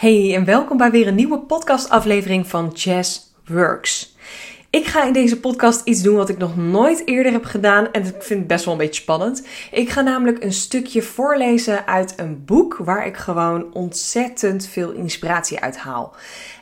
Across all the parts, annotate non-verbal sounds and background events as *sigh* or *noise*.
Hey en welkom bij weer een nieuwe podcastaflevering van Jazz Works. Ik ga in deze podcast iets doen wat ik nog nooit eerder heb gedaan en ik vind het best wel een beetje spannend. Ik ga namelijk een stukje voorlezen uit een boek waar ik gewoon ontzettend veel inspiratie uit haal.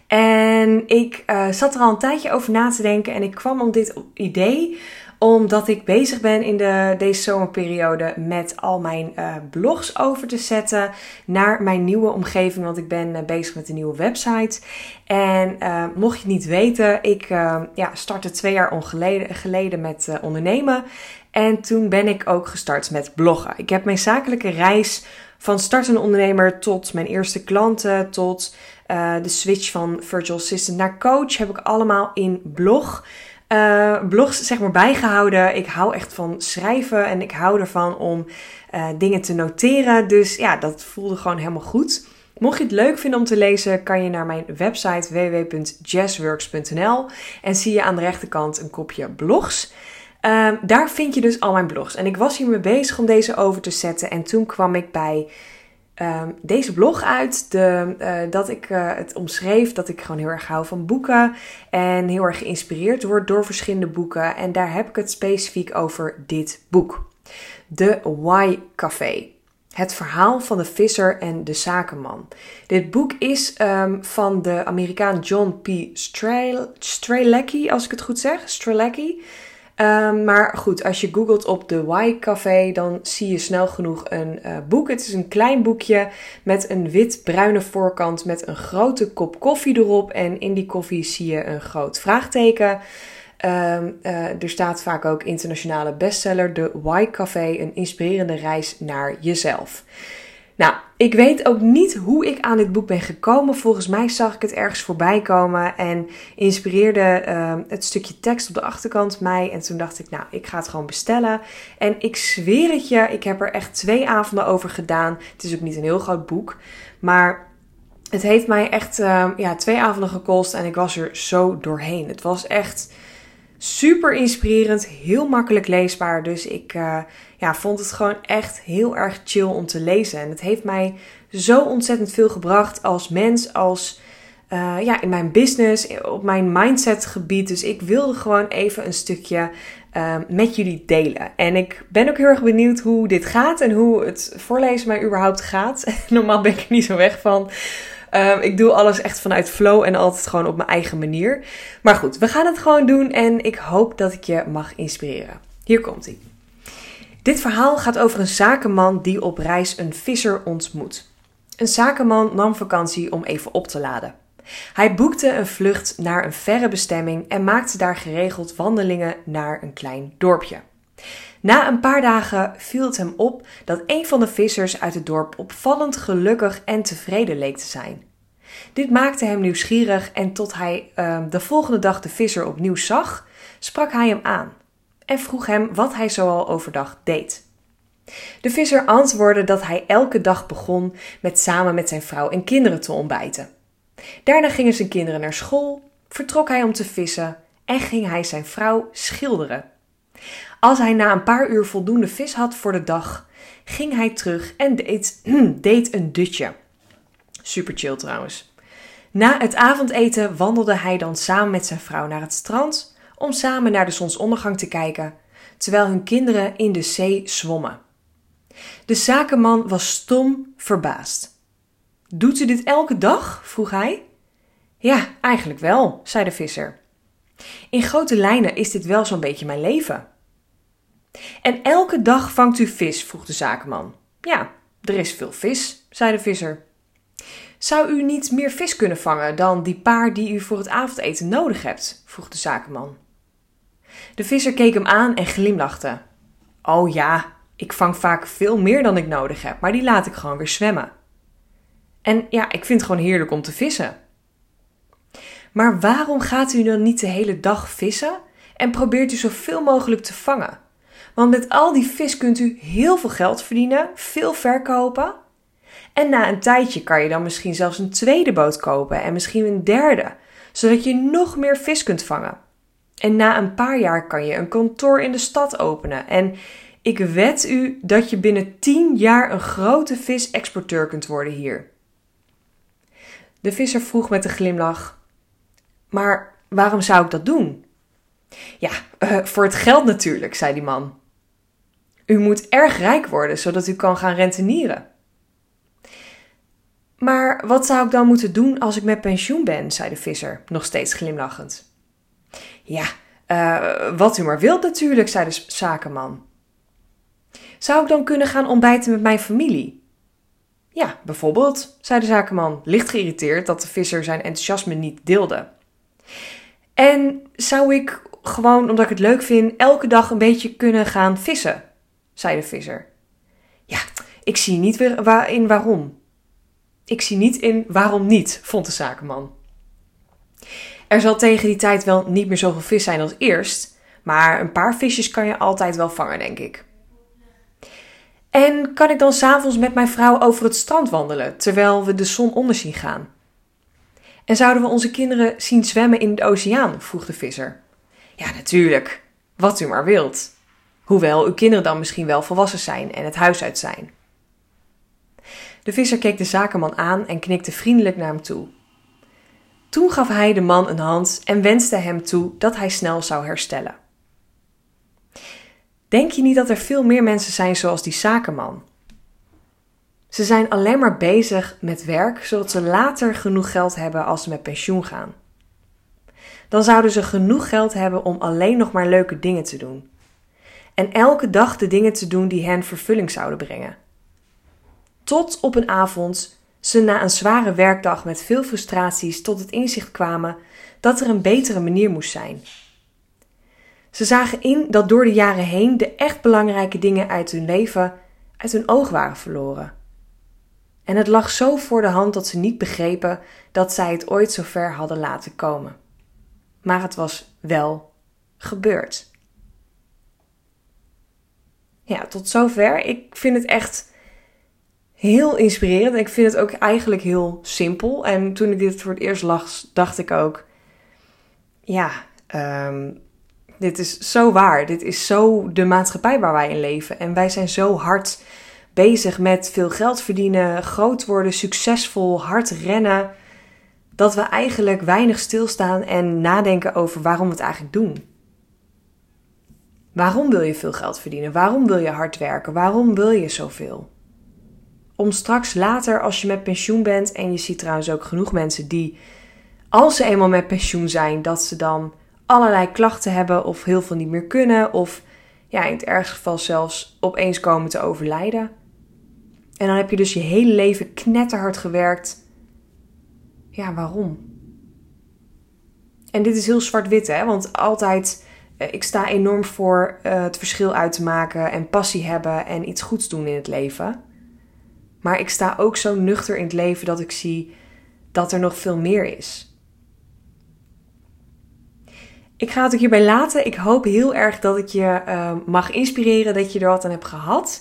En ik uh, zat er al een tijdje over na te denken en ik kwam op dit idee omdat ik bezig ben in de, deze zomerperiode met al mijn uh, blogs over te zetten naar mijn nieuwe omgeving. Want ik ben uh, bezig met een nieuwe website. En uh, mocht je het niet weten, ik ja, startte twee jaar geleden, geleden met ondernemen. En toen ben ik ook gestart met bloggen. Ik heb mijn zakelijke reis van startende ondernemer tot mijn eerste klanten, tot de switch van virtual assistant naar coach, heb ik allemaal in blog uh, blogs zeg maar bijgehouden. Ik hou echt van schrijven en ik hou ervan om uh, dingen te noteren. Dus ja, dat voelde gewoon helemaal goed. Mocht je het leuk vinden om te lezen, kan je naar mijn website www.jazzworks.nl en zie je aan de rechterkant een kopje blogs. Uh, daar vind je dus al mijn blogs. En ik was hiermee bezig om deze over te zetten. En toen kwam ik bij um, deze blog uit. De, uh, dat ik uh, het omschreef dat ik gewoon heel erg hou van boeken. En heel erg geïnspireerd word door verschillende boeken. En daar heb ik het specifiek over dit boek. De Why Café. Het verhaal van de visser en de zakenman. Dit boek is um, van de Amerikaan John P. Strzelecki, als ik het goed zeg. Strzelecki. Um, maar goed, als je googelt op de Y Café, dan zie je snel genoeg een uh, boek. Het is een klein boekje met een wit-bruine voorkant met een grote kop koffie erop. En in die koffie zie je een groot vraagteken. Um, uh, er staat vaak ook internationale bestseller, de Y Café, een inspirerende reis naar jezelf. Nou, ik weet ook niet hoe ik aan dit boek ben gekomen. Volgens mij zag ik het ergens voorbij komen en inspireerde uh, het stukje tekst op de achterkant mij. En toen dacht ik, nou, ik ga het gewoon bestellen. En ik zweer het je, ik heb er echt twee avonden over gedaan. Het is ook niet een heel groot boek, maar het heeft mij echt uh, ja, twee avonden gekost en ik was er zo doorheen. Het was echt super inspirerend, heel makkelijk leesbaar. Dus ik uh, ja, vond het gewoon echt heel erg chill om te lezen. En het heeft mij zo ontzettend veel gebracht als mens, als uh, ja, in mijn business, op mijn mindset gebied. Dus ik wilde gewoon even een stukje uh, met jullie delen. En ik ben ook heel erg benieuwd hoe dit gaat en hoe het voorlezen mij überhaupt gaat. *laughs* Normaal ben ik er niet zo weg van. Um, ik doe alles echt vanuit flow en altijd gewoon op mijn eigen manier. Maar goed, we gaan het gewoon doen en ik hoop dat ik je mag inspireren. Hier komt ie. Dit verhaal gaat over een zakenman die op reis een visser ontmoet. Een zakenman nam vakantie om even op te laden. Hij boekte een vlucht naar een verre bestemming en maakte daar geregeld wandelingen naar een klein dorpje. Na een paar dagen viel het hem op dat een van de vissers uit het dorp opvallend gelukkig en tevreden leek te zijn. Dit maakte hem nieuwsgierig en tot hij uh, de volgende dag de visser opnieuw zag, sprak hij hem aan en vroeg hem wat hij zoal overdag deed. De visser antwoordde dat hij elke dag begon met samen met zijn vrouw en kinderen te ontbijten. Daarna gingen zijn kinderen naar school, vertrok hij om te vissen en ging hij zijn vrouw schilderen. Als hij na een paar uur voldoende vis had voor de dag, ging hij terug en deed, *clears throat* deed een dutje. Super chill trouwens. Na het avondeten wandelde hij dan samen met zijn vrouw naar het strand om samen naar de zonsondergang te kijken, terwijl hun kinderen in de zee zwommen. De zakenman was stom verbaasd. Doet u dit elke dag? vroeg hij. Ja, eigenlijk wel, zei de visser. In grote lijnen is dit wel zo'n beetje mijn leven. En elke dag vangt u vis? vroeg de zakenman. Ja, er is veel vis, zei de visser. Zou u niet meer vis kunnen vangen dan die paar die u voor het avondeten nodig hebt? vroeg de zakenman. De visser keek hem aan en glimlachte. Oh ja, ik vang vaak veel meer dan ik nodig heb, maar die laat ik gewoon weer zwemmen. En ja, ik vind het gewoon heerlijk om te vissen. Maar waarom gaat u dan niet de hele dag vissen en probeert u zoveel mogelijk te vangen? Want met al die vis kunt u heel veel geld verdienen, veel verkopen. En na een tijdje kan je dan misschien zelfs een tweede boot kopen en misschien een derde, zodat je nog meer vis kunt vangen. En na een paar jaar kan je een kantoor in de stad openen. En ik wed u dat je binnen 10 jaar een grote visexporteur kunt worden hier. De visser vroeg met een glimlach: Maar waarom zou ik dat doen? Ja, uh, voor het geld natuurlijk, zei die man. U moet erg rijk worden, zodat u kan gaan rentenieren. Maar wat zou ik dan moeten doen als ik met pensioen ben? zei de visser, nog steeds glimlachend. Ja, uh, wat u maar wilt natuurlijk, zei de zakenman. Zou ik dan kunnen gaan ontbijten met mijn familie? Ja, bijvoorbeeld, zei de zakenman, licht geïrriteerd dat de visser zijn enthousiasme niet deelde. En zou ik gewoon, omdat ik het leuk vind, elke dag een beetje kunnen gaan vissen? zei de visser. Ja, ik zie niet in waarom. Ik zie niet in waarom niet, vond de zakenman. Er zal tegen die tijd wel niet meer zoveel vis zijn als eerst, maar een paar visjes kan je altijd wel vangen, denk ik. En kan ik dan s'avonds met mijn vrouw over het strand wandelen terwijl we de zon onder zien gaan? En zouden we onze kinderen zien zwemmen in de oceaan? vroeg de visser. Ja, natuurlijk. Wat u maar wilt. Hoewel uw kinderen dan misschien wel volwassen zijn en het huis uit zijn. De visser keek de zakenman aan en knikte vriendelijk naar hem toe. Toen gaf hij de man een hand en wenste hem toe dat hij snel zou herstellen. Denk je niet dat er veel meer mensen zijn zoals die zakenman? Ze zijn alleen maar bezig met werk, zodat ze later genoeg geld hebben als ze met pensioen gaan. Dan zouden ze genoeg geld hebben om alleen nog maar leuke dingen te doen. En elke dag de dingen te doen die hen vervulling zouden brengen. Tot op een avond ze na een zware werkdag met veel frustraties tot het inzicht kwamen dat er een betere manier moest zijn. Ze zagen in dat door de jaren heen de echt belangrijke dingen uit hun leven uit hun oog waren verloren. En het lag zo voor de hand dat ze niet begrepen dat zij het ooit zo ver hadden laten komen. Maar het was wel gebeurd. Ja, tot zover. Ik vind het echt heel inspirerend. Ik vind het ook eigenlijk heel simpel. En toen ik dit voor het eerst las, dacht ik ook: ja, um, dit is zo waar. Dit is zo de maatschappij waar wij in leven. En wij zijn zo hard bezig met veel geld verdienen, groot worden, succesvol, hard rennen. Dat we eigenlijk weinig stilstaan en nadenken over waarom we het eigenlijk doen. Waarom wil je veel geld verdienen? Waarom wil je hard werken? Waarom wil je zoveel? Om straks later, als je met pensioen bent, en je ziet trouwens ook genoeg mensen die, als ze eenmaal met pensioen zijn, dat ze dan allerlei klachten hebben of heel veel niet meer kunnen of ja, in het ergste geval zelfs opeens komen te overlijden. En dan heb je dus je hele leven knetterhard gewerkt. Ja, waarom? En dit is heel zwart-wit, hè? Want altijd, eh, ik sta enorm voor uh, het verschil uit te maken en passie hebben en iets goeds doen in het leven. Maar ik sta ook zo nuchter in het leven dat ik zie dat er nog veel meer is. Ik ga het ook hierbij laten. Ik hoop heel erg dat ik je uh, mag inspireren, dat je er wat aan hebt gehad.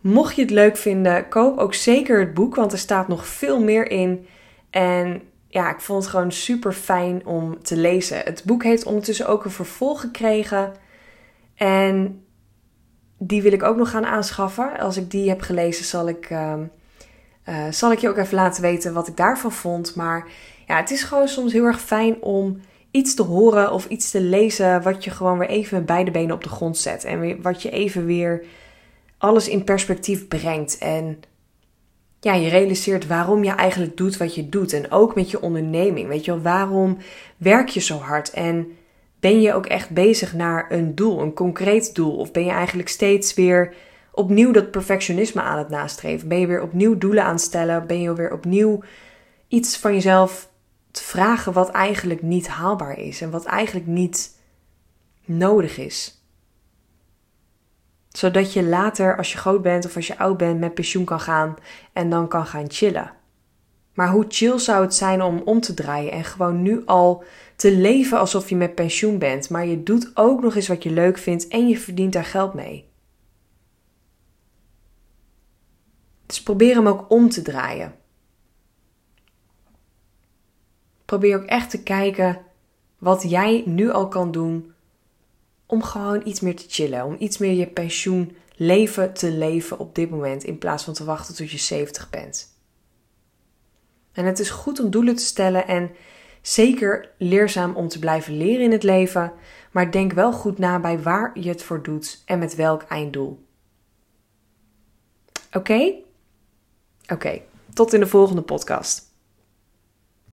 Mocht je het leuk vinden, koop ook zeker het boek, want er staat nog veel meer in. En ja, ik vond het gewoon super fijn om te lezen. Het boek heeft ondertussen ook een vervolg gekregen. En die wil ik ook nog gaan aanschaffen. Als ik die heb gelezen, zal ik, uh, uh, zal ik je ook even laten weten wat ik daarvan vond. Maar ja, het is gewoon soms heel erg fijn om iets te horen of iets te lezen wat je gewoon weer even met beide benen op de grond zet. En wat je even weer alles in perspectief brengt. En ja, je realiseert waarom je eigenlijk doet wat je doet. En ook met je onderneming. Weet je wel, waarom werk je zo hard? En ben je ook echt bezig naar een doel, een concreet doel? Of ben je eigenlijk steeds weer opnieuw dat perfectionisme aan het nastreven? Ben je weer opnieuw doelen aan het stellen? Ben je weer opnieuw iets van jezelf te vragen wat eigenlijk niet haalbaar is en wat eigenlijk niet nodig is. Zodat je later, als je groot bent of als je oud bent, met pensioen kan gaan en dan kan gaan chillen. Maar hoe chill zou het zijn om om te draaien en gewoon nu al te leven alsof je met pensioen bent, maar je doet ook nog eens wat je leuk vindt en je verdient daar geld mee. Dus probeer hem ook om te draaien. Probeer ook echt te kijken wat jij nu al kan doen om gewoon iets meer te chillen. Om iets meer je pensioenleven te leven op dit moment in plaats van te wachten tot je 70 bent. En het is goed om doelen te stellen en zeker leerzaam om te blijven leren in het leven, maar denk wel goed na bij waar je het voor doet en met welk einddoel. Oké? Oké, tot in de volgende podcast.